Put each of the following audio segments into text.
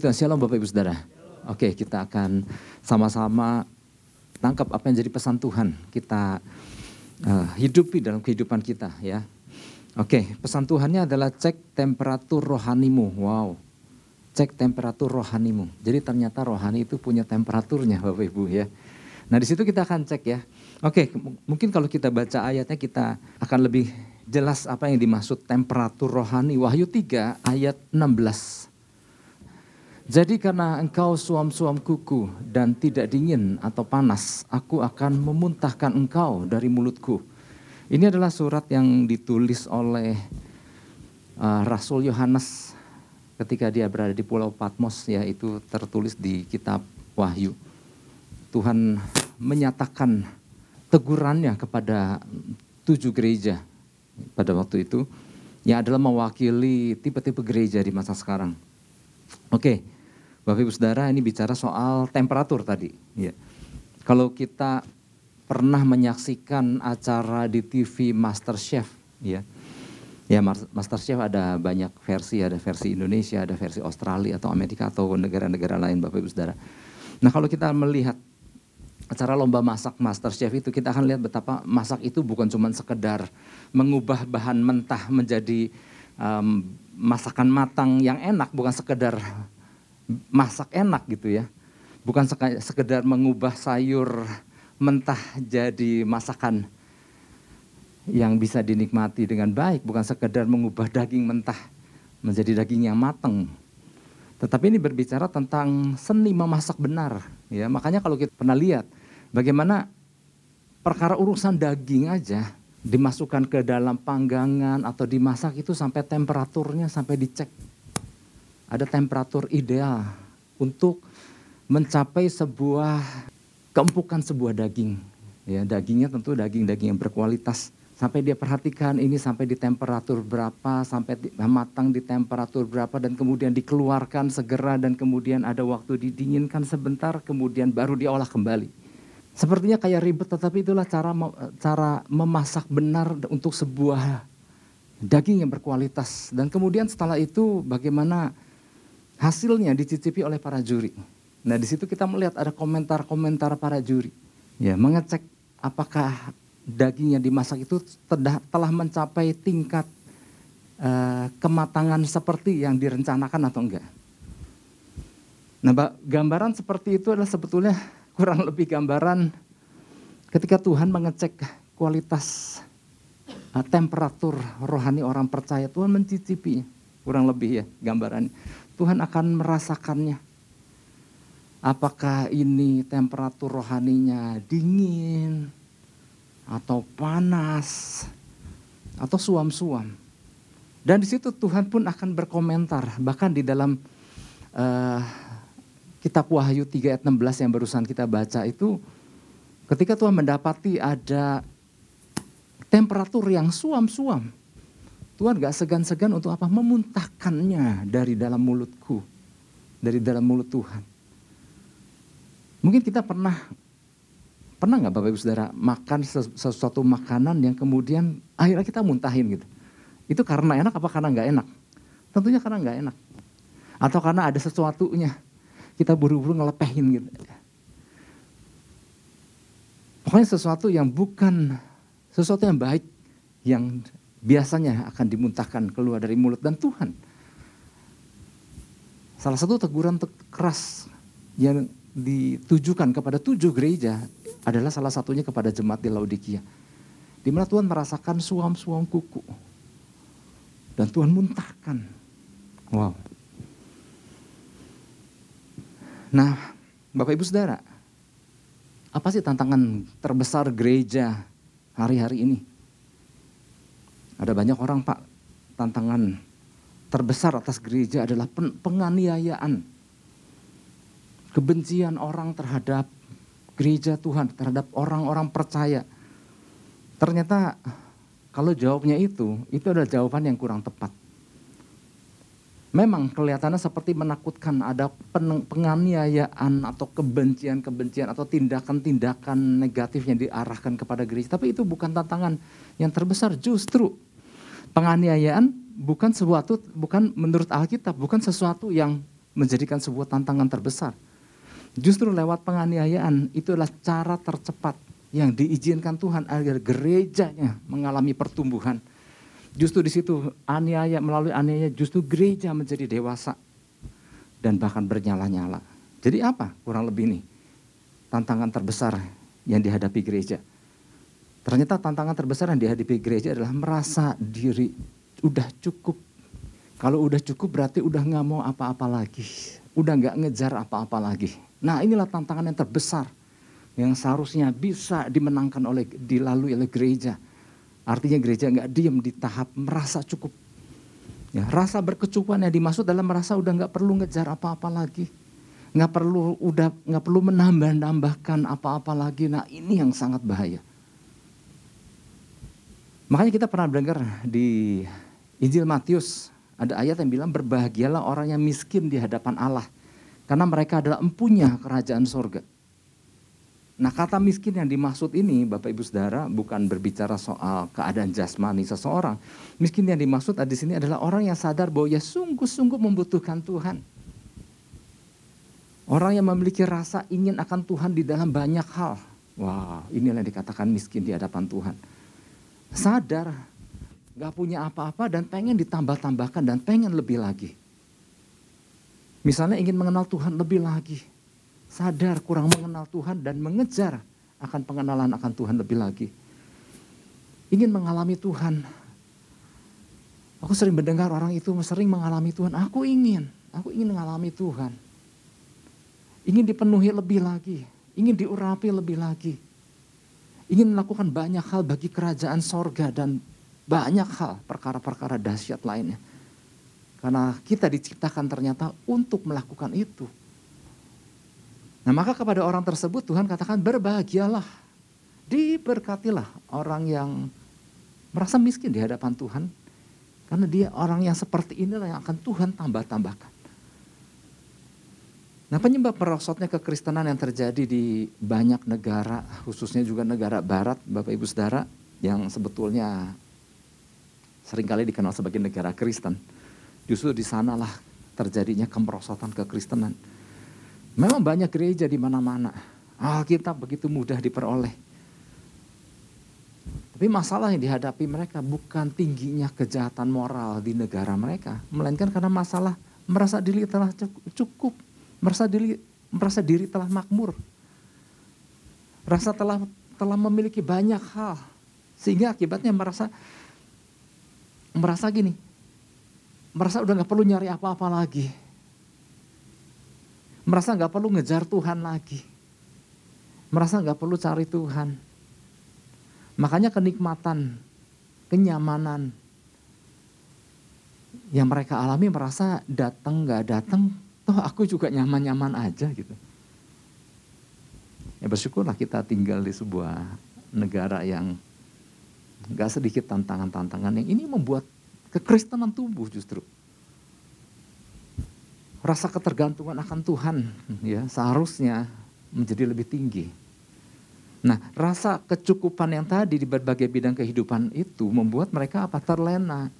Tuhan, shalom Bapak Ibu Saudara. Oke, kita akan sama-sama tangkap apa yang jadi pesan Tuhan. Kita uh, hidupi dalam kehidupan kita ya. Oke, pesan Tuhannya adalah cek temperatur rohanimu. Wow, cek temperatur rohanimu. Jadi ternyata rohani itu punya temperaturnya Bapak Ibu ya. Nah di situ kita akan cek ya. Oke, mungkin kalau kita baca ayatnya kita akan lebih jelas apa yang dimaksud temperatur rohani. Wahyu 3 ayat 16. Jadi karena engkau suam-suam kuku dan tidak dingin atau panas, aku akan memuntahkan engkau dari mulutku. Ini adalah surat yang ditulis oleh uh, Rasul Yohanes ketika dia berada di Pulau Patmos, ya itu tertulis di kitab Wahyu. Tuhan menyatakan tegurannya kepada tujuh gereja pada waktu itu, yang adalah mewakili tipe-tipe gereja di masa sekarang. Oke, Bapak Ibu Saudara ini bicara soal temperatur tadi. Ya. Kalau kita pernah menyaksikan acara di TV Master Chef, ya, ya Master Chef ada banyak versi, ada versi Indonesia, ada versi Australia atau Amerika atau negara-negara lain, Bapak Ibu Saudara. Nah kalau kita melihat acara lomba masak Master Chef itu kita akan lihat betapa masak itu bukan cuma sekedar mengubah bahan mentah menjadi um, masakan matang yang enak, bukan sekedar masak enak gitu ya. Bukan sekedar mengubah sayur mentah jadi masakan yang bisa dinikmati dengan baik, bukan sekedar mengubah daging mentah menjadi daging yang matang. Tetapi ini berbicara tentang seni memasak benar, ya. Makanya kalau kita pernah lihat bagaimana perkara urusan daging aja dimasukkan ke dalam panggangan atau dimasak itu sampai temperaturnya sampai dicek ada temperatur ideal untuk mencapai sebuah keempukan sebuah daging. Ya, dagingnya tentu daging-daging yang berkualitas. Sampai dia perhatikan ini sampai di temperatur berapa, sampai di, matang di temperatur berapa dan kemudian dikeluarkan segera dan kemudian ada waktu didinginkan sebentar kemudian baru diolah kembali. Sepertinya kayak ribet tetapi itulah cara cara memasak benar untuk sebuah daging yang berkualitas dan kemudian setelah itu bagaimana hasilnya dicicipi oleh para juri. Nah di situ kita melihat ada komentar-komentar para juri. Ya mengecek apakah daging yang dimasak itu telah, mencapai tingkat uh, kematangan seperti yang direncanakan atau enggak. Nah gambaran seperti itu adalah sebetulnya kurang lebih gambaran ketika Tuhan mengecek kualitas uh, temperatur rohani orang percaya. Tuhan mencicipi kurang lebih ya gambarannya. Tuhan akan merasakannya. Apakah ini temperatur rohaninya dingin atau panas atau suam-suam. Dan di situ Tuhan pun akan berkomentar. Bahkan di dalam uh, kitab Wahyu 3 ayat 16 yang barusan kita baca itu ketika Tuhan mendapati ada temperatur yang suam-suam Tuhan gak segan-segan untuk apa? Memuntahkannya dari dalam mulutku. Dari dalam mulut Tuhan. Mungkin kita pernah, pernah gak Bapak Ibu Saudara makan sesuatu makanan yang kemudian akhirnya kita muntahin gitu. Itu karena enak apa karena gak enak? Tentunya karena gak enak. Atau karena ada sesuatunya. Kita buru-buru ngelepehin gitu. Pokoknya sesuatu yang bukan sesuatu yang baik yang biasanya akan dimuntahkan keluar dari mulut dan Tuhan. Salah satu teguran keras yang ditujukan kepada tujuh gereja adalah salah satunya kepada jemaat di Laodikia. Di mana Tuhan merasakan suam-suam kuku. Dan Tuhan muntahkan. Wow. Nah, Bapak Ibu Saudara, apa sih tantangan terbesar gereja hari-hari ini? Ada banyak orang Pak, tantangan terbesar atas gereja adalah penganiayaan. Kebencian orang terhadap gereja Tuhan, terhadap orang-orang percaya. Ternyata kalau jawabnya itu, itu adalah jawaban yang kurang tepat. Memang kelihatannya seperti menakutkan ada penganiayaan atau kebencian-kebencian atau tindakan-tindakan negatif yang diarahkan kepada gereja. Tapi itu bukan tantangan yang terbesar justru penganiayaan bukan sesuatu bukan menurut Alkitab bukan sesuatu yang menjadikan sebuah tantangan terbesar. Justru lewat penganiayaan itu adalah cara tercepat yang diizinkan Tuhan agar gerejanya mengalami pertumbuhan. Justru di situ aniaya melalui aniaya justru gereja menjadi dewasa dan bahkan bernyala-nyala. Jadi apa kurang lebih nih tantangan terbesar yang dihadapi gereja? Ternyata tantangan terbesar yang dihadapi gereja adalah merasa diri udah cukup. Kalau udah cukup berarti udah nggak mau apa-apa lagi. Udah nggak ngejar apa-apa lagi. Nah inilah tantangan yang terbesar. Yang seharusnya bisa dimenangkan oleh dilalui oleh gereja. Artinya gereja nggak diem di tahap merasa cukup. Ya, rasa berkecukupan yang dimaksud dalam merasa udah nggak perlu ngejar apa-apa lagi nggak perlu udah nggak perlu menambah-nambahkan apa-apa lagi. Nah ini yang sangat bahaya. Makanya kita pernah dengar di Injil Matius ada ayat yang bilang berbahagialah orang yang miskin di hadapan Allah karena mereka adalah empunya kerajaan sorga. Nah kata miskin yang dimaksud ini Bapak Ibu Saudara bukan berbicara soal keadaan jasmani seseorang. Miskin yang dimaksud di sini adalah orang yang sadar bahwa ia sungguh-sungguh membutuhkan Tuhan. Orang yang memiliki rasa ingin akan Tuhan di dalam banyak hal. Wah, wow, inilah yang dikatakan miskin di hadapan Tuhan sadar gak punya apa-apa dan pengen ditambah-tambahkan dan pengen lebih lagi. Misalnya ingin mengenal Tuhan lebih lagi. Sadar kurang mengenal Tuhan dan mengejar akan pengenalan akan Tuhan lebih lagi. Ingin mengalami Tuhan. Aku sering mendengar orang itu sering mengalami Tuhan. Aku ingin, aku ingin mengalami Tuhan. Ingin dipenuhi lebih lagi, ingin diurapi lebih lagi ingin melakukan banyak hal bagi kerajaan sorga dan banyak hal perkara-perkara dahsyat lainnya. Karena kita diciptakan ternyata untuk melakukan itu. Nah maka kepada orang tersebut Tuhan katakan berbahagialah. Diberkatilah orang yang merasa miskin di hadapan Tuhan. Karena dia orang yang seperti inilah yang akan Tuhan tambah-tambahkan. Nah penyebab merosotnya kekristenan yang terjadi di banyak negara, khususnya juga negara barat, Bapak Ibu Saudara, yang sebetulnya sering kali dikenal sebagai negara Kristen. Justru di sanalah terjadinya kemerosotan kekristenan. Memang banyak gereja di mana-mana. Alkitab begitu mudah diperoleh. Tapi masalah yang dihadapi mereka bukan tingginya kejahatan moral di negara mereka. Melainkan karena masalah merasa diri telah cukup merasa diri merasa diri telah makmur. Rasa telah telah memiliki banyak hal sehingga akibatnya merasa merasa gini. Merasa udah nggak perlu nyari apa-apa lagi. Merasa nggak perlu ngejar Tuhan lagi. Merasa nggak perlu cari Tuhan. Makanya kenikmatan, kenyamanan yang mereka alami merasa datang nggak datang toh aku juga nyaman-nyaman aja gitu. Ya bersyukurlah kita tinggal di sebuah negara yang gak sedikit tantangan-tantangan yang ini membuat kekristenan tumbuh justru. Rasa ketergantungan akan Tuhan ya seharusnya menjadi lebih tinggi. Nah, rasa kecukupan yang tadi di berbagai bidang kehidupan itu membuat mereka apa terlena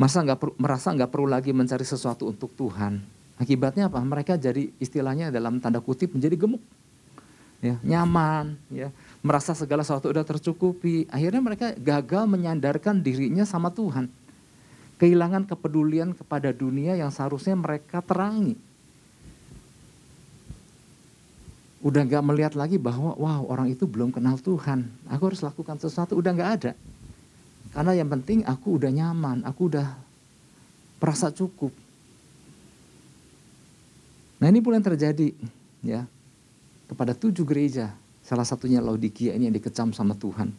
Masa nggak merasa nggak perlu lagi mencari sesuatu untuk Tuhan. Akibatnya apa? Mereka jadi istilahnya dalam tanda kutip menjadi gemuk. Ya, nyaman, ya, merasa segala sesuatu sudah tercukupi. Akhirnya mereka gagal menyandarkan dirinya sama Tuhan. Kehilangan kepedulian kepada dunia yang seharusnya mereka terangi. Udah gak melihat lagi bahwa wow orang itu belum kenal Tuhan. Aku harus lakukan sesuatu, udah gak ada. Karena yang penting aku udah nyaman, aku udah merasa cukup. Nah ini pula yang terjadi ya kepada tujuh gereja. Salah satunya Laodikia ini yang dikecam sama Tuhan.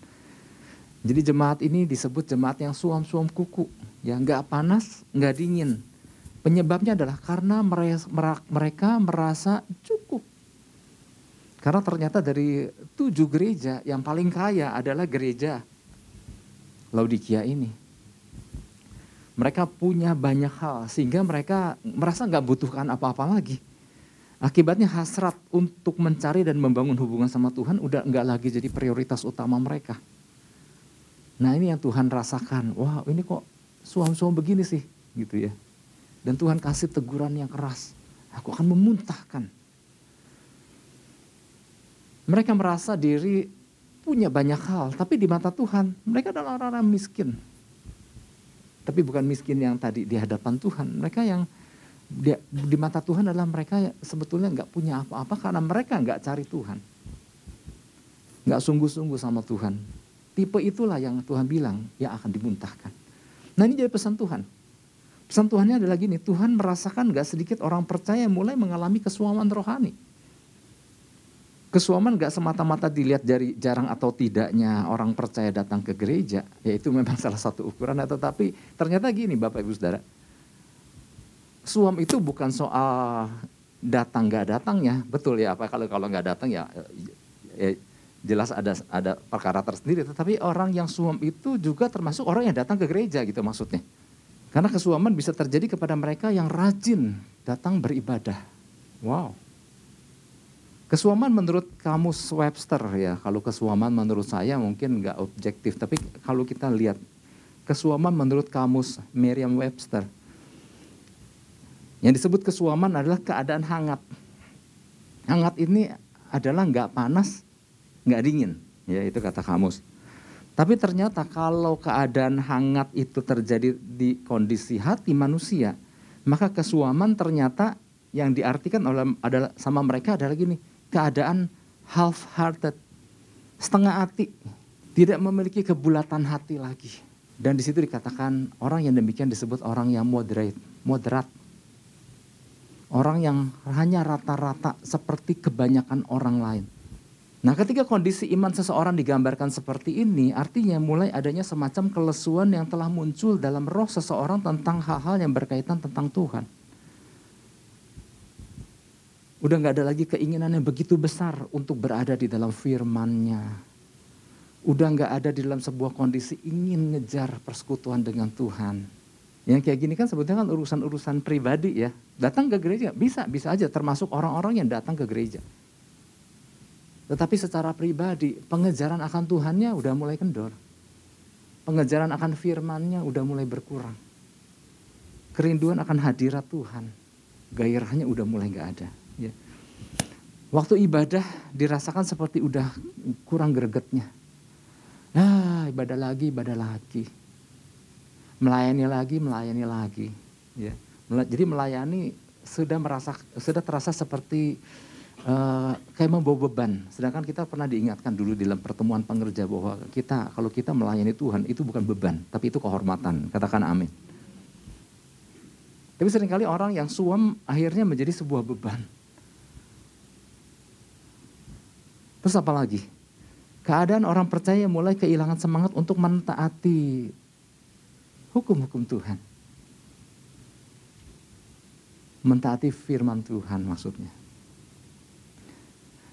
Jadi jemaat ini disebut jemaat yang suam-suam kuku. Ya nggak panas, nggak dingin. Penyebabnya adalah karena mereka merasa cukup. Karena ternyata dari tujuh gereja yang paling kaya adalah gereja Laodikia ini. Mereka punya banyak hal sehingga mereka merasa nggak butuhkan apa-apa lagi. Akibatnya hasrat untuk mencari dan membangun hubungan sama Tuhan udah nggak lagi jadi prioritas utama mereka. Nah ini yang Tuhan rasakan. Wah ini kok suam-suam begini sih gitu ya. Dan Tuhan kasih teguran yang keras. Aku akan memuntahkan. Mereka merasa diri punya banyak hal, tapi di mata Tuhan mereka adalah orang-orang miskin. Tapi bukan miskin yang tadi di hadapan Tuhan. Mereka yang di, di mata Tuhan adalah mereka yang sebetulnya nggak punya apa-apa karena mereka nggak cari Tuhan. Nggak sungguh-sungguh sama Tuhan. Tipe itulah yang Tuhan bilang yang akan dimuntahkan. Nah ini jadi pesan Tuhan. Pesan Tuhannya adalah gini, Tuhan merasakan gak sedikit orang percaya mulai mengalami kesuaman rohani. Kesuaman gak semata-mata dilihat dari jarang atau tidaknya orang percaya datang ke gereja. Yaitu memang salah satu ukuran. Tetapi ternyata gini Bapak Ibu Saudara. Suam itu bukan soal datang gak datangnya. Betul ya, apa kalau kalau nggak datang ya, ya jelas ada ada perkara tersendiri. Tetapi orang yang suam itu juga termasuk orang yang datang ke gereja gitu maksudnya. Karena kesuaman bisa terjadi kepada mereka yang rajin datang beribadah. Wow. Kesuaman menurut kamus Webster ya, kalau kesuaman menurut saya mungkin nggak objektif, tapi kalau kita lihat kesuaman menurut kamus Merriam-Webster, yang disebut kesuaman adalah keadaan hangat. Hangat ini adalah nggak panas, nggak dingin, ya itu kata kamus. Tapi ternyata kalau keadaan hangat itu terjadi di kondisi hati manusia, maka kesuaman ternyata yang diartikan oleh adalah sama mereka adalah gini, keadaan half hearted, setengah hati, tidak memiliki kebulatan hati lagi. Dan di situ dikatakan orang yang demikian disebut orang yang moderate, moderat. Orang yang hanya rata-rata seperti kebanyakan orang lain. Nah ketika kondisi iman seseorang digambarkan seperti ini, artinya mulai adanya semacam kelesuan yang telah muncul dalam roh seseorang tentang hal-hal yang berkaitan tentang Tuhan. Udah gak ada lagi keinginan yang begitu besar untuk berada di dalam firmannya. Udah gak ada di dalam sebuah kondisi ingin ngejar persekutuan dengan Tuhan. Yang kayak gini kan sebetulnya kan urusan-urusan pribadi ya. Datang ke gereja bisa, bisa aja termasuk orang-orang yang datang ke gereja tetapi secara pribadi, pengejaran akan Tuhannya udah mulai kendor. Pengejaran akan firmannya udah mulai berkurang. Kerinduan akan hadirat Tuhan. Gairahnya udah mulai gak ada. Ya. Waktu ibadah dirasakan seperti udah kurang gregetnya. Nah, ibadah lagi, ibadah lagi. Melayani lagi, melayani lagi. Ya. Jadi melayani sudah merasa sudah terasa seperti uh, kayak membawa beban. Sedangkan kita pernah diingatkan dulu dalam pertemuan pengerja bahwa kita kalau kita melayani Tuhan itu bukan beban, tapi itu kehormatan. Katakan amin. Tapi sering kali orang yang suam akhirnya menjadi sebuah beban. Terus apa lagi? Keadaan orang percaya mulai kehilangan semangat untuk mentaati hukum-hukum Tuhan. Mentaati firman Tuhan maksudnya.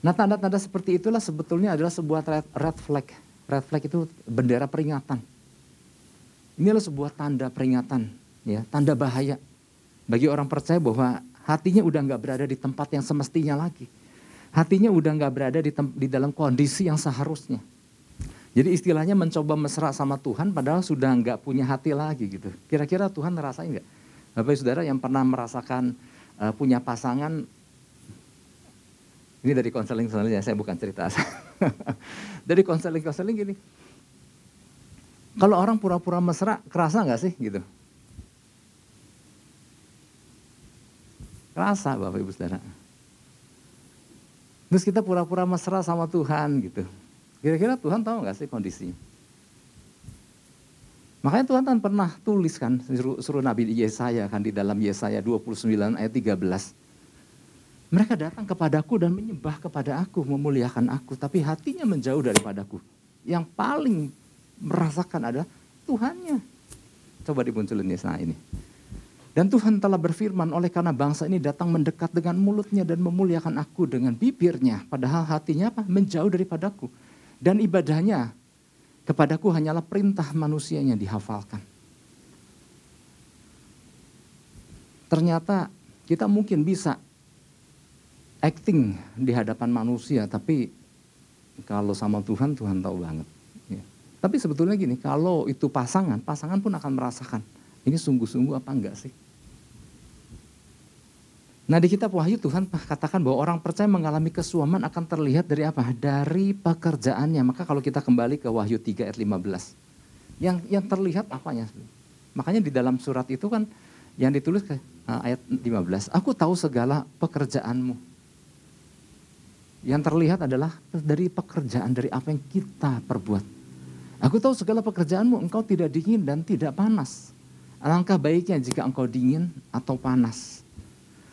Nah tanda-tanda seperti itulah sebetulnya adalah sebuah red flag. Red flag itu bendera peringatan. Ini adalah sebuah tanda peringatan, ya, tanda bahaya bagi orang percaya bahwa hatinya udah nggak berada di tempat yang semestinya lagi. Hatinya udah nggak berada di, di dalam kondisi yang seharusnya. Jadi istilahnya mencoba mesra sama Tuhan padahal sudah nggak punya hati lagi gitu. Kira-kira Tuhan ngerasain nggak? Bapak saudara yang pernah merasakan uh, punya pasangan ini dari konseling ya, saya bukan cerita. dari konseling-konseling gini. Kalau orang pura-pura mesra, kerasa nggak sih gitu? Kerasa Bapak Ibu Saudara. Terus kita pura-pura mesra sama Tuhan gitu. Kira-kira Tuhan tahu nggak sih kondisinya? Makanya Tuhan kan pernah tulis kan, suruh, suruh Nabi Yesaya kan di dalam Yesaya 29 ayat 13. Mereka datang kepadaku dan menyembah kepada aku, memuliakan aku. Tapi hatinya menjauh daripadaku. Yang paling merasakan adalah Tuhannya. Coba dimunculin Yesaya ini. Dan Tuhan telah berfirman oleh karena bangsa ini datang mendekat dengan mulutnya dan memuliakan aku dengan bibirnya. Padahal hatinya apa? Menjauh daripadaku. Dan ibadahnya kepadaku hanyalah perintah manusianya dihafalkan. Ternyata kita mungkin bisa acting di hadapan manusia, tapi kalau sama Tuhan, Tuhan tahu banget. Ya. Tapi sebetulnya gini, kalau itu pasangan, pasangan pun akan merasakan, ini sungguh-sungguh apa enggak sih? Nah di kitab Wahyu Tuhan katakan bahwa orang percaya mengalami kesuaman akan terlihat dari apa? Dari pekerjaannya. Maka kalau kita kembali ke Wahyu 3 ayat 15. Yang yang terlihat apanya? Makanya di dalam surat itu kan yang ditulis ke uh, ayat 15. Aku tahu segala pekerjaanmu. Yang terlihat adalah dari pekerjaan, dari apa yang kita perbuat. Aku tahu segala pekerjaanmu, engkau tidak dingin dan tidak panas. Alangkah baiknya jika engkau dingin atau panas.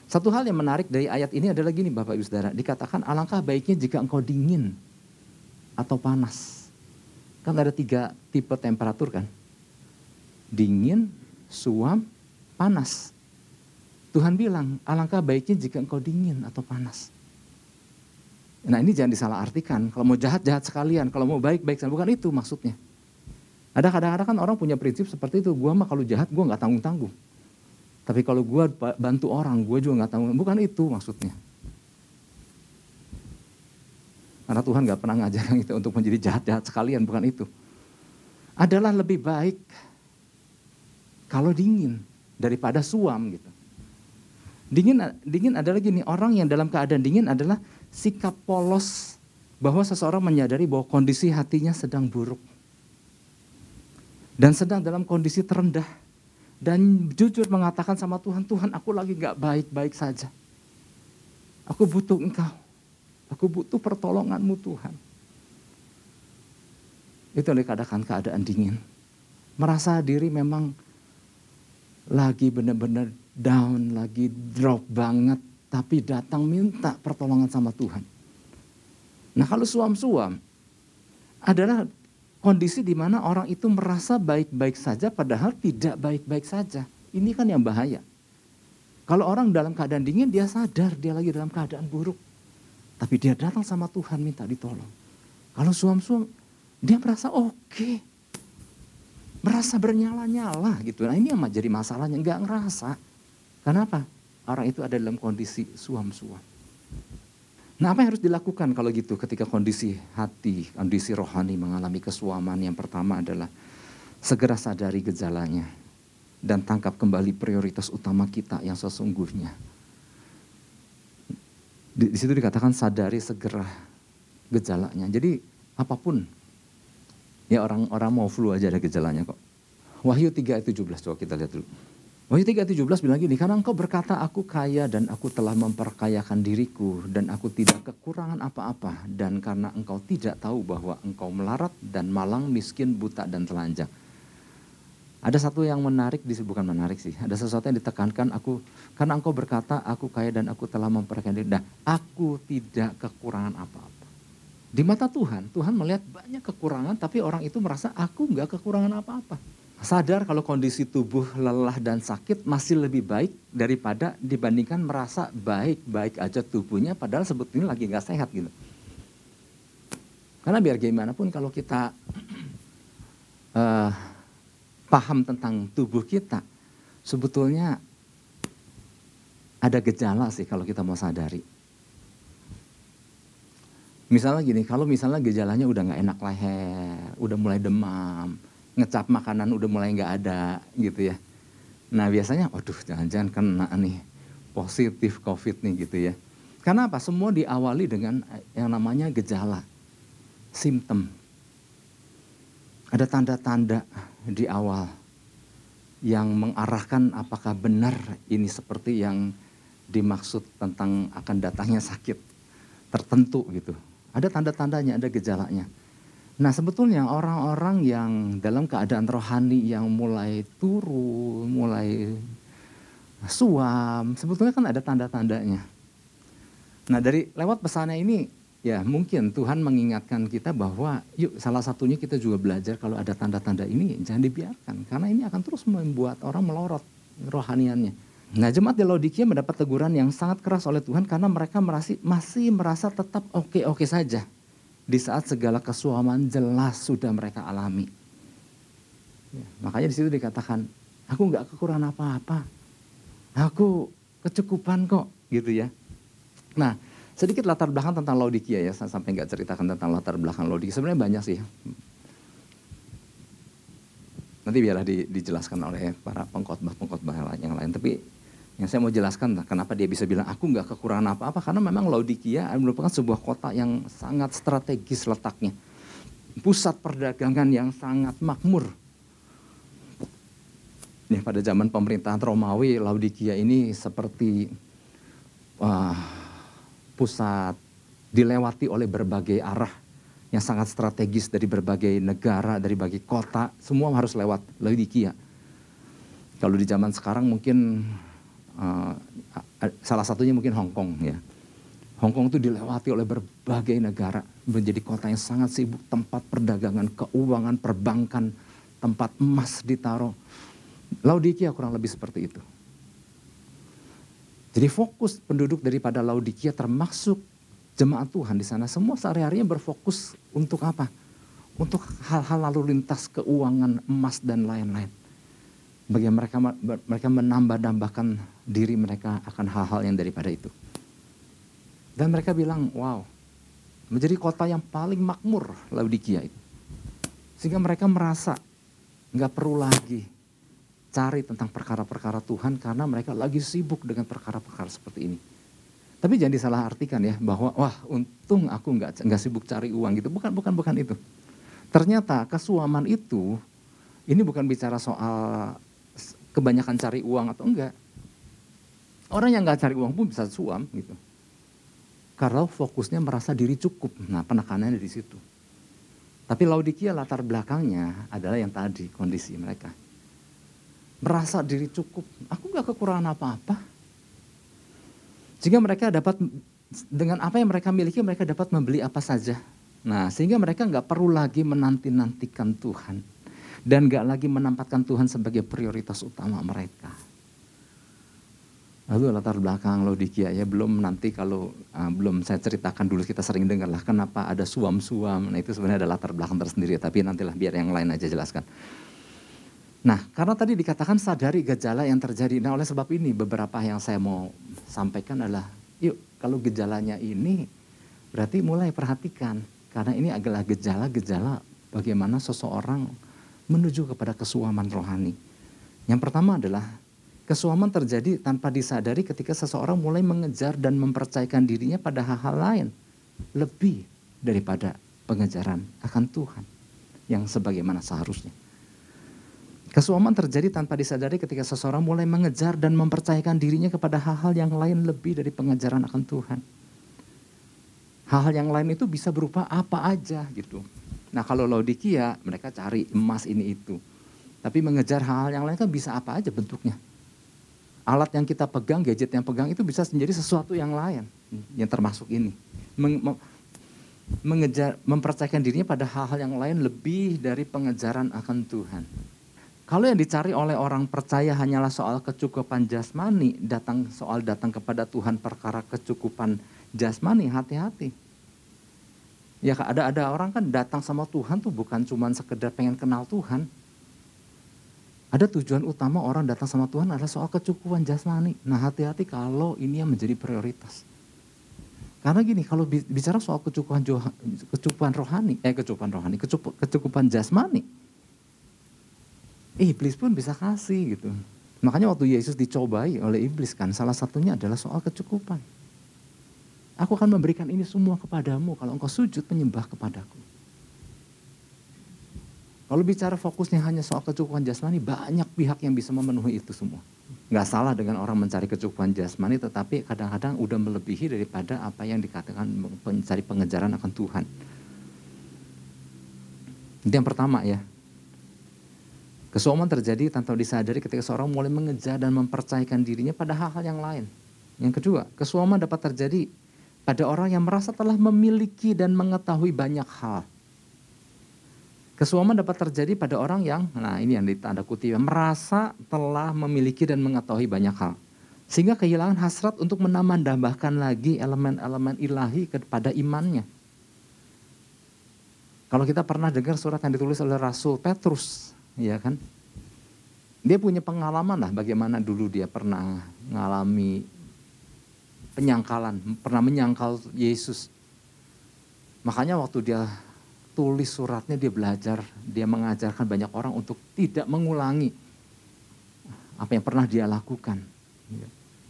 Satu hal yang menarik dari ayat ini adalah gini Bapak Ibu Saudara. Dikatakan alangkah baiknya jika engkau dingin atau panas. Kan ada tiga tipe temperatur kan. Dingin, suam, panas. Tuhan bilang alangkah baiknya jika engkau dingin atau panas. Nah ini jangan disalah artikan. Kalau mau jahat, jahat sekalian. Kalau mau baik, baik. Bukan itu maksudnya. Ada kadang-kadang kan orang punya prinsip seperti itu. Gua mah kalau jahat, gua nggak tanggung-tanggung. Tapi kalau gue bantu orang, gue juga nggak tahu. Bukan itu maksudnya. Karena Tuhan nggak pernah ngajarkan kita untuk menjadi jahat-jahat sekalian, bukan itu. Adalah lebih baik kalau dingin daripada suam gitu. Dingin dingin adalah gini, orang yang dalam keadaan dingin adalah sikap polos bahwa seseorang menyadari bahwa kondisi hatinya sedang buruk. Dan sedang dalam kondisi terendah dan jujur mengatakan sama Tuhan, Tuhan aku lagi gak baik-baik saja. Aku butuh engkau. Aku butuh pertolonganmu Tuhan. Itu yang dikatakan keadaan dingin. Merasa diri memang lagi benar-benar down, lagi drop banget. Tapi datang minta pertolongan sama Tuhan. Nah kalau suam-suam adalah kondisi di mana orang itu merasa baik-baik saja padahal tidak baik-baik saja. Ini kan yang bahaya. Kalau orang dalam keadaan dingin dia sadar dia lagi dalam keadaan buruk. Tapi dia datang sama Tuhan minta ditolong. Kalau suam-suam dia merasa oke. Okay. Merasa bernyala-nyala gitu. Nah ini yang jadi masalahnya. Enggak ngerasa. Kenapa? Orang itu ada dalam kondisi suam-suam. Nah apa yang harus dilakukan kalau gitu ketika kondisi hati, kondisi rohani mengalami kesuaman yang pertama adalah segera sadari gejalanya dan tangkap kembali prioritas utama kita yang sesungguhnya. Di, di situ dikatakan sadari segera gejalanya. Jadi apa pun, ya orang-orang mau flu aja ada gejalanya kok. Wahyu 3 ayat 17 coba kita lihat dulu. Wahyu 3.17 bilang gini, karena engkau berkata aku kaya dan aku telah memperkayakan diriku dan aku tidak kekurangan apa-apa dan karena engkau tidak tahu bahwa engkau melarat dan malang, miskin, buta dan telanjang. Ada satu yang menarik, bukan menarik sih, ada sesuatu yang ditekankan aku, karena engkau berkata aku kaya dan aku telah memperkayakan diri. Nah, aku tidak kekurangan apa-apa. Di mata Tuhan, Tuhan melihat banyak kekurangan tapi orang itu merasa aku nggak kekurangan apa-apa sadar kalau kondisi tubuh lelah dan sakit masih lebih baik daripada dibandingkan merasa baik-baik aja tubuhnya padahal sebetulnya lagi nggak sehat gitu. Karena biar gimana pun kalau kita uh, paham tentang tubuh kita, sebetulnya ada gejala sih kalau kita mau sadari. Misalnya gini, kalau misalnya gejalanya udah nggak enak leher, udah mulai demam, ngecap makanan udah mulai nggak ada gitu ya. Nah biasanya, waduh jangan-jangan kena nih positif COVID nih gitu ya. Karena apa? Semua diawali dengan yang namanya gejala, simptom. Ada tanda-tanda di awal yang mengarahkan apakah benar ini seperti yang dimaksud tentang akan datangnya sakit tertentu gitu. Ada tanda-tandanya, ada gejalanya. Nah sebetulnya orang-orang yang dalam keadaan rohani yang mulai turun, mulai suam, sebetulnya kan ada tanda-tandanya. Nah dari lewat pesannya ini ya mungkin Tuhan mengingatkan kita bahwa yuk salah satunya kita juga belajar kalau ada tanda-tanda ini jangan dibiarkan. Karena ini akan terus membuat orang melorot rohaniannya. Nah jemaat di Laodikia mendapat teguran yang sangat keras oleh Tuhan karena mereka merasi, masih merasa tetap oke-oke saja di saat segala kesuaman jelas sudah mereka alami. Ya, makanya di situ dikatakan, aku nggak kekurangan apa-apa, aku kecukupan kok, gitu ya. Nah, sedikit latar belakang tentang Laodikia ya, saya sampai nggak ceritakan tentang latar belakang Laodikia. Sebenarnya banyak sih. Nanti biarlah di, dijelaskan oleh para pengkhotbah-pengkhotbah yang lain. Tapi Yang saya mau jelaskan kenapa dia bisa bilang aku nggak kekurangan apa-apa karena memang Laodikia merupakan sebuah kota yang sangat strategis letaknya. Pusat perdagangan yang sangat makmur. Ya, pada zaman pemerintahan Romawi, Laodikia ini seperti uh, pusat dilewati oleh berbagai arah yang sangat strategis dari berbagai negara, dari berbagai kota, semua harus lewat Laodikia. Kalau di zaman sekarang mungkin uh, salah satunya mungkin Hong Kong ya. Hong Kong itu dilewati oleh berbagai negara, menjadi kota yang sangat sibuk, tempat perdagangan, keuangan, perbankan, tempat emas ditaruh. Laodikia kurang lebih seperti itu. Jadi fokus penduduk daripada Laodikia termasuk jemaat Tuhan di sana semua sehari-harinya berfokus untuk apa? Untuk hal-hal lalu lintas keuangan emas dan lain-lain. Bagi mereka mereka menambah-nambahkan diri mereka akan hal-hal yang daripada itu. Dan mereka bilang, wow, menjadi kota yang paling makmur Laodikia itu. Sehingga mereka merasa nggak perlu lagi cari tentang perkara-perkara Tuhan karena mereka lagi sibuk dengan perkara-perkara seperti ini. Tapi jangan disalah artikan ya bahwa wah untung aku nggak nggak sibuk cari uang gitu. Bukan bukan bukan itu. Ternyata kesuaman itu ini bukan bicara soal kebanyakan cari uang atau enggak. Orang yang nggak cari uang pun bisa suam gitu. Karena fokusnya merasa diri cukup. Nah penekanannya di situ. Tapi Laodikia latar belakangnya adalah yang tadi kondisi mereka. Merasa diri cukup. Aku nggak kekurangan apa-apa. Sehingga mereka dapat dengan apa yang mereka miliki mereka dapat membeli apa saja. Nah sehingga mereka nggak perlu lagi menanti-nantikan Tuhan. Dan nggak lagi menempatkan Tuhan sebagai prioritas utama mereka. Lalu latar belakang Laodikia ya belum nanti kalau uh, belum saya ceritakan dulu kita sering dengar lah kenapa ada suam-suam. Nah itu sebenarnya ada latar belakang tersendiri tapi nantilah biar yang lain aja jelaskan. Nah karena tadi dikatakan sadari gejala yang terjadi. Nah oleh sebab ini beberapa yang saya mau sampaikan adalah yuk kalau gejalanya ini berarti mulai perhatikan. Karena ini adalah gejala-gejala bagaimana seseorang menuju kepada kesuaman rohani. Yang pertama adalah Kesuaman terjadi tanpa disadari ketika seseorang mulai mengejar dan mempercayakan dirinya pada hal-hal lain. Lebih daripada pengejaran akan Tuhan yang sebagaimana seharusnya. Kesuaman terjadi tanpa disadari ketika seseorang mulai mengejar dan mempercayakan dirinya kepada hal-hal yang lain lebih dari pengejaran akan Tuhan. Hal-hal yang lain itu bisa berupa apa aja gitu. Nah kalau Laodikia mereka cari emas ini itu. Tapi mengejar hal-hal yang lain kan bisa apa aja bentuknya alat yang kita pegang, gadget yang pegang itu bisa menjadi sesuatu yang lain yang termasuk ini. Meng, mengejar, mempercayakan dirinya pada hal-hal yang lain lebih dari pengejaran akan Tuhan. Kalau yang dicari oleh orang percaya hanyalah soal kecukupan jasmani, datang soal datang kepada Tuhan perkara kecukupan jasmani, hati-hati. Ya ada ada orang kan datang sama Tuhan tuh bukan cuma sekedar pengen kenal Tuhan, ada tujuan utama orang datang sama Tuhan adalah soal kecukupan jasmani. Nah hati-hati kalau ini yang menjadi prioritas. Karena gini, kalau bicara soal kecukupan kecukupan rohani, eh kecukupan rohani, kecukupan jasmani, iblis pun bisa kasih gitu. Makanya waktu Yesus dicobai oleh iblis kan, salah satunya adalah soal kecukupan. Aku akan memberikan ini semua kepadamu kalau engkau sujud menyembah kepadaku. Kalau bicara fokusnya hanya soal kecukupan jasmani, banyak pihak yang bisa memenuhi itu semua. Nggak salah dengan orang mencari kecukupan jasmani, tetapi kadang-kadang udah melebihi daripada apa yang dikatakan mencari pengejaran akan Tuhan. Itu yang pertama ya. Kesuaman terjadi tanpa disadari ketika seorang mulai mengejar dan mempercayakan dirinya pada hal-hal yang lain. Yang kedua, kesuaman dapat terjadi pada orang yang merasa telah memiliki dan mengetahui banyak hal Kesuaman dapat terjadi pada orang yang, nah ini yang ditanda kutip, merasa telah memiliki dan mengetahui banyak hal. Sehingga kehilangan hasrat untuk menambah-tambahkan lagi elemen-elemen ilahi kepada imannya. Kalau kita pernah dengar surat yang ditulis oleh Rasul Petrus, ya kan? Dia punya pengalaman lah bagaimana dulu dia pernah mengalami penyangkalan, pernah menyangkal Yesus. Makanya waktu dia tulis suratnya dia belajar, dia mengajarkan banyak orang untuk tidak mengulangi apa yang pernah dia lakukan.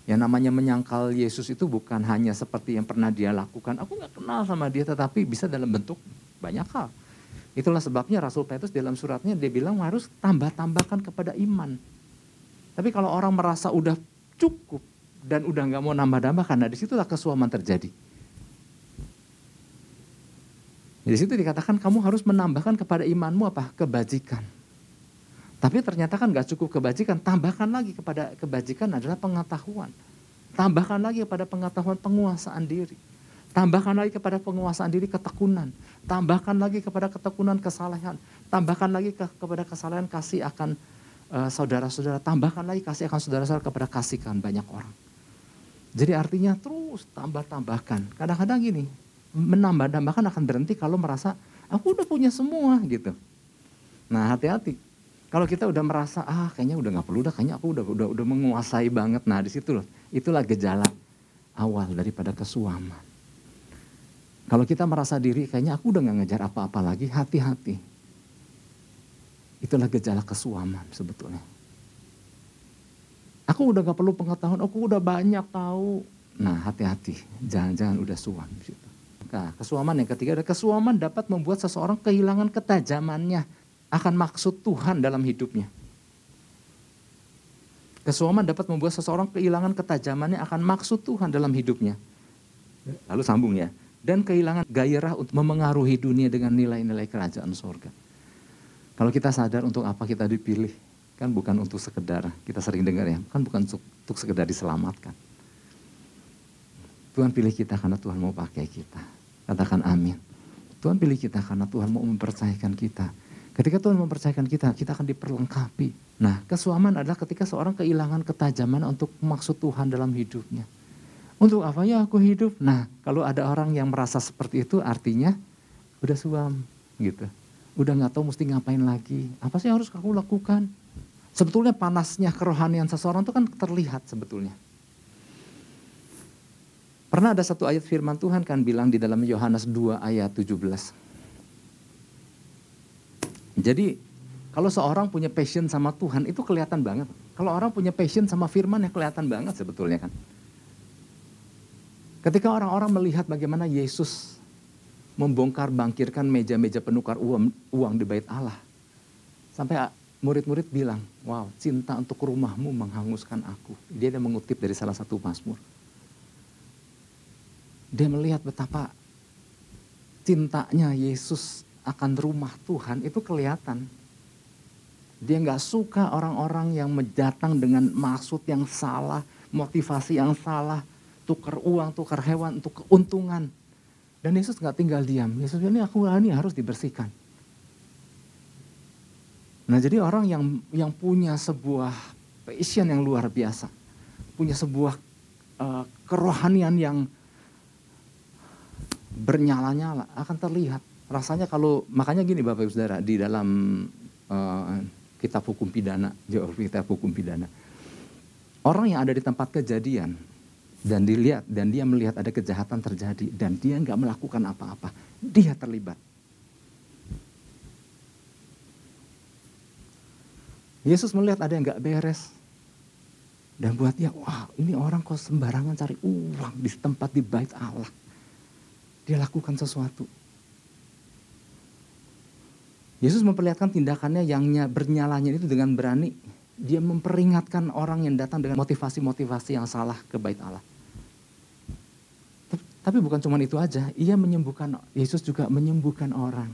Yang namanya menyangkal Yesus itu bukan hanya seperti yang pernah dia lakukan. Aku nggak kenal sama dia, tetapi bisa dalam bentuk banyak hal. Itulah sebabnya Rasul Petrus dalam suratnya dia bilang harus tambah-tambahkan kepada iman. Tapi kalau orang merasa udah cukup dan udah nggak mau nambah-nambah, karena di situlah kesuaman terjadi. Di situ dikatakan kamu harus menambahkan kepada imanmu apa? Kebajikan. Tapi ternyata kan gak cukup kebajikan, tambahkan lagi kepada kebajikan adalah pengetahuan. Tambahkan lagi kepada pengetahuan penguasaan diri. Tambahkan lagi kepada penguasaan diri ketekunan. Tambahkan lagi kepada ketekunan kesalehan. Tambahkan lagi ke, kepada kesalehan kasih akan uh, saudara-saudara. Tambahkan lagi kasih akan saudara-saudara kepada kasihkan banyak orang. Jadi artinya terus tambah-tambahkan. Kadang-kadang gini, menambah-tambahkan akan berhenti kalau merasa aku udah punya semua gitu. Nah hati-hati kalau kita udah merasa ah kayaknya udah nggak perlu dah, kayaknya aku udah udah udah menguasai banget. Nah di situ loh, itulah gejala awal daripada kesuaman. Kalau kita merasa diri kayaknya aku udah nggak ngejar apa-apa lagi, hati-hati. Itulah gejala kesuaman sebetulnya. Aku udah gak perlu pengetahuan, aku udah banyak tahu. Nah hati-hati, jangan-jangan udah suam. Nah, kesuaman yang ketiga ada kesuaman dapat membuat seseorang kehilangan ketajamannya akan maksud Tuhan dalam hidupnya. Kesuaman dapat membuat seseorang kehilangan ketajamannya akan maksud Tuhan dalam hidupnya. Lalu sambung ya. Dan kehilangan gairah untuk memengaruhi dunia dengan nilai-nilai kerajaan sorga. Kalau kita sadar untuk apa kita dipilih, kan bukan untuk sekedar, kita sering dengar ya, kan bukan untuk, sekedar diselamatkan. Tuhan pilih kita karena Tuhan mau pakai kita. Katakan amin. Tuhan pilih kita karena Tuhan mau mempercayakan kita Ketika Tuhan mempercayakan kita, kita akan diperlengkapi. Nah, kesuaman adalah ketika seorang kehilangan ketajaman untuk maksud Tuhan dalam hidupnya. Untuk apa ya aku hidup? Nah, kalau ada orang yang merasa seperti itu artinya udah suam gitu. Udah nggak tahu mesti ngapain lagi. Apa sih yang harus aku lakukan? Sebetulnya panasnya kerohanian seseorang itu kan terlihat sebetulnya. Pernah ada satu ayat firman Tuhan kan bilang di dalam Yohanes 2 ayat 17. Jadi kalau seorang punya passion sama Tuhan itu kelihatan banget. Kalau orang punya passion sama firman ya kelihatan banget sebetulnya kan. Ketika orang-orang melihat bagaimana Yesus membongkar bangkirkan meja-meja penukar uang, uang di bait Allah. Sampai murid-murid bilang, wow cinta untuk rumahmu menghanguskan aku. Dia ada mengutip dari salah satu Mazmur. Dia melihat betapa cintanya Yesus akan rumah Tuhan itu kelihatan. Dia nggak suka orang-orang yang mendatang dengan maksud yang salah, motivasi yang salah, tukar uang, tukar hewan untuk keuntungan. Dan Yesus nggak tinggal diam. Yesus ini aku ini harus dibersihkan. Nah jadi orang yang yang punya sebuah passion yang luar biasa, punya sebuah uh, kerohanian yang bernyala-nyala akan terlihat rasanya kalau makanya gini Bapak Ibu Saudara di dalam uh, kitab hukum pidana, jauh kitab hukum pidana. Orang yang ada di tempat kejadian dan dilihat dan dia melihat ada kejahatan terjadi dan dia nggak melakukan apa-apa, dia terlibat. Yesus melihat ada yang nggak beres dan buat dia, wah ini orang kok sembarangan cari uang di tempat di bait Allah. Dia lakukan sesuatu. Yesus memperlihatkan tindakannya yang bernyalanya itu dengan berani. Dia memperingatkan orang yang datang dengan motivasi-motivasi yang salah ke bait Allah. Tapi bukan cuma itu aja, ia menyembuhkan, Yesus juga menyembuhkan orang.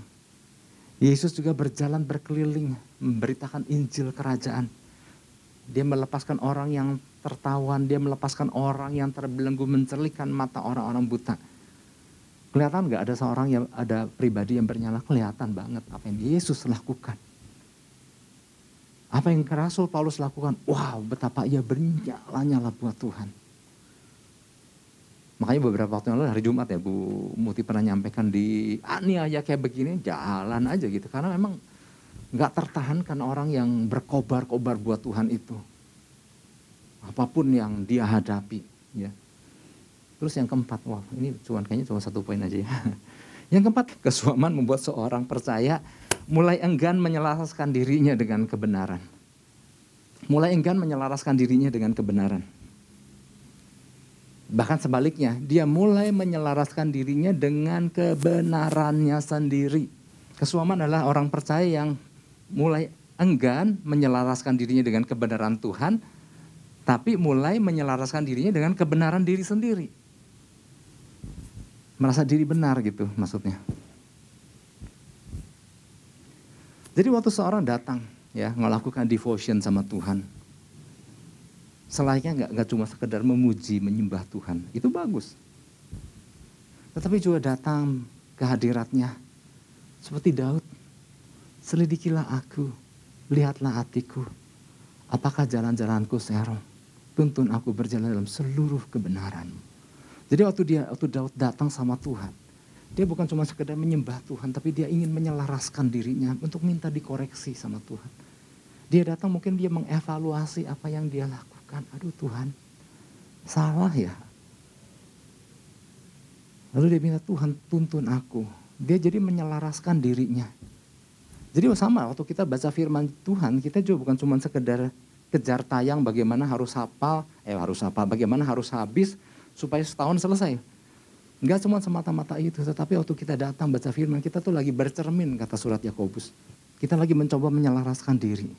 Yesus juga berjalan berkeliling, memberitakan Injil kerajaan. Dia melepaskan orang yang tertawan, dia melepaskan orang yang terbelenggu, mencerlikan mata orang-orang buta Kelihatan nggak ada seorang yang ada pribadi yang bernyala? Kelihatan banget apa yang Yesus lakukan. Apa yang Rasul Paulus lakukan? Wow, betapa ia bernyala-nyala buat Tuhan. Makanya beberapa waktu yang lalu hari Jumat ya Bu Muti pernah nyampaikan di aniaya kayak begini jalan aja gitu. Karena memang nggak tertahankan orang yang berkobar-kobar buat Tuhan itu. Apa pun yang dia hadapi. ya Terus yang keempat, wah ini cuma kayaknya cuma satu poin aja ya. Yang keempat, kesuaman membuat seorang percaya mulai enggan menyelaraskan dirinya dengan kebenaran. Mulai enggan menyelaraskan dirinya dengan kebenaran. Bahkan sebaliknya, dia mulai menyelaraskan dirinya dengan kebenarannya sendiri. Kesuaman adalah orang percaya yang mulai enggan menyelaraskan dirinya dengan kebenaran Tuhan, tapi mulai menyelaraskan dirinya dengan kebenaran diri sendiri. Merasa diri benar gitu maksudnya. Jadi waktu seorang datang ya melakukan devotion sama Tuhan, selainnya nggak nggak cuma sekedar memuji menyembah Tuhan itu bagus tetapi juga datang ke hadiratnya seperti Daud selidikilah aku lihatlah hatiku apakah jalan-jalanku serong tuntun aku berjalan dalam seluruh kebenaran jadi waktu dia waktu Daud datang sama Tuhan dia bukan cuma sekedar menyembah Tuhan tapi dia ingin menyelaraskan dirinya untuk minta dikoreksi sama Tuhan dia datang mungkin dia mengevaluasi apa yang dia lakukan aduh Tuhan, salah ya. Lalu dia minta Tuhan tuntun aku. Dia jadi menyelaraskan dirinya. Jadi sama waktu kita baca firman Tuhan, kita juga bukan cuma sekedar kejar tayang bagaimana harus hafal, eh harus hafal, bagaimana harus habis supaya setahun selesai. Enggak cuma semata-mata itu, tetapi waktu kita datang baca firman, kita tuh lagi bercermin kata surat Yakobus. Kita lagi mencoba menyelaraskan diri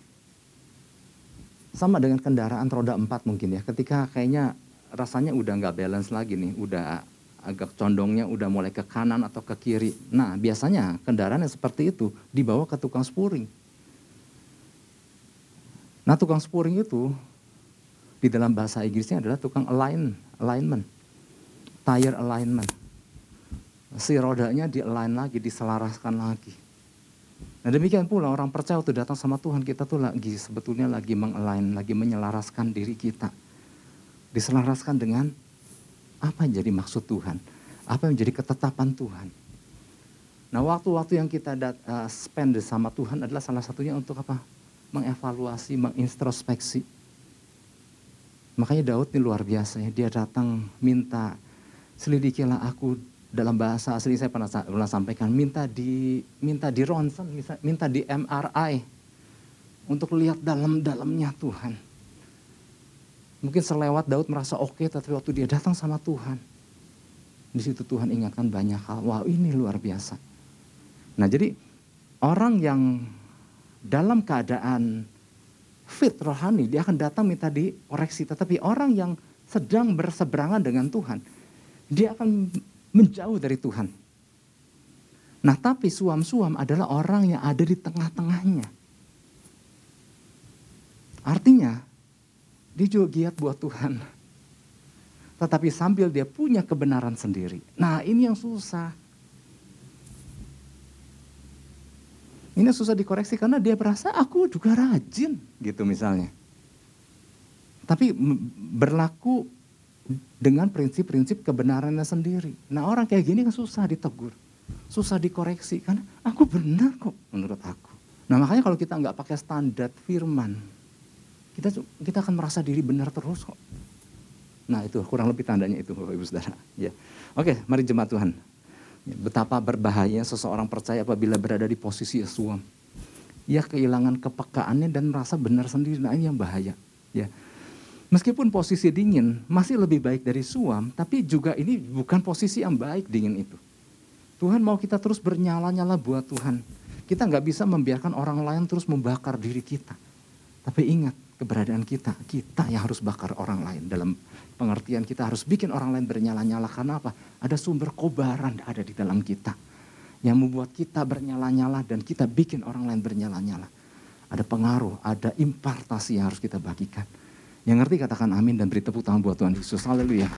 sama dengan kendaraan roda empat mungkin ya. Ketika kayaknya rasanya udah nggak balance lagi nih, udah agak condongnya udah mulai ke kanan atau ke kiri. Nah biasanya kendaraan yang seperti itu dibawa ke tukang spuring. Nah tukang spuring itu di dalam bahasa Inggrisnya adalah tukang align, alignment, tire alignment. Si rodanya di align lagi, diselaraskan lagi. Nah demikian pula orang percaya waktu datang sama Tuhan kita tuh lagi sebetulnya lagi mengelain, lagi menyelaraskan diri kita. Diselaraskan dengan apa yang jadi maksud Tuhan, apa yang jadi ketetapan Tuhan. Nah waktu-waktu yang kita uh, spend sama Tuhan adalah salah satunya untuk apa? Mengevaluasi, mengintrospeksi. Makanya Daud ini luar biasa ya, dia datang minta selidikilah aku dalam bahasa asli saya pernah, pernah sampaikan minta di minta di ronsen minta di MRI untuk lihat dalam-dalamnya Tuhan. Mungkin selewat Daud merasa oke, okay, tapi waktu dia datang sama Tuhan, di situ Tuhan ingatkan banyak hal. Wah ini luar biasa. Nah jadi orang yang dalam keadaan fit rohani, dia akan datang minta dikoreksi. Tetapi orang yang sedang berseberangan dengan Tuhan, dia akan menjauh dari Tuhan. Nah tapi suam-suam adalah orang yang ada di tengah-tengahnya. Artinya dia juga giat buat Tuhan. Tetapi sambil dia punya kebenaran sendiri. Nah ini yang susah. Ini susah dikoreksi karena dia merasa aku juga rajin gitu misalnya. Tapi berlaku dengan prinsip-prinsip kebenarannya sendiri. Nah orang kayak gini kan susah ditegur, susah dikoreksi karena aku benar kok menurut aku. Nah makanya kalau kita nggak pakai standar firman, kita kita akan merasa diri benar terus kok. Nah itu kurang lebih tandanya itu Bapak Ibu Saudara. Ya. Oke, mari jemaat Tuhan. Ya, betapa berbahaya seseorang percaya apabila berada di posisi suam. Ia kehilangan kepekaannya dan merasa benar sendiri. Nah ini yang bahaya. Ya. Meskipun posisi dingin masih lebih baik dari suam, tapi juga ini bukan posisi yang baik dingin itu. Tuhan mau kita terus bernyala-nyala buat Tuhan. Kita nggak bisa membiarkan orang lain terus membakar diri kita. Tapi ingat keberadaan kita, kita yang harus bakar orang lain. Dalam pengertian kita harus bikin orang lain bernyala-nyala. Karena apa? Ada sumber kobaran ada di dalam kita. Yang membuat kita bernyala-nyala dan kita bikin orang lain bernyala-nyala. Ada pengaruh, ada impartasi yang harus kita bagikan. Yang ngerti katakan amin dan beri tepuk tangan buat Tuhan Yesus. Haleluya.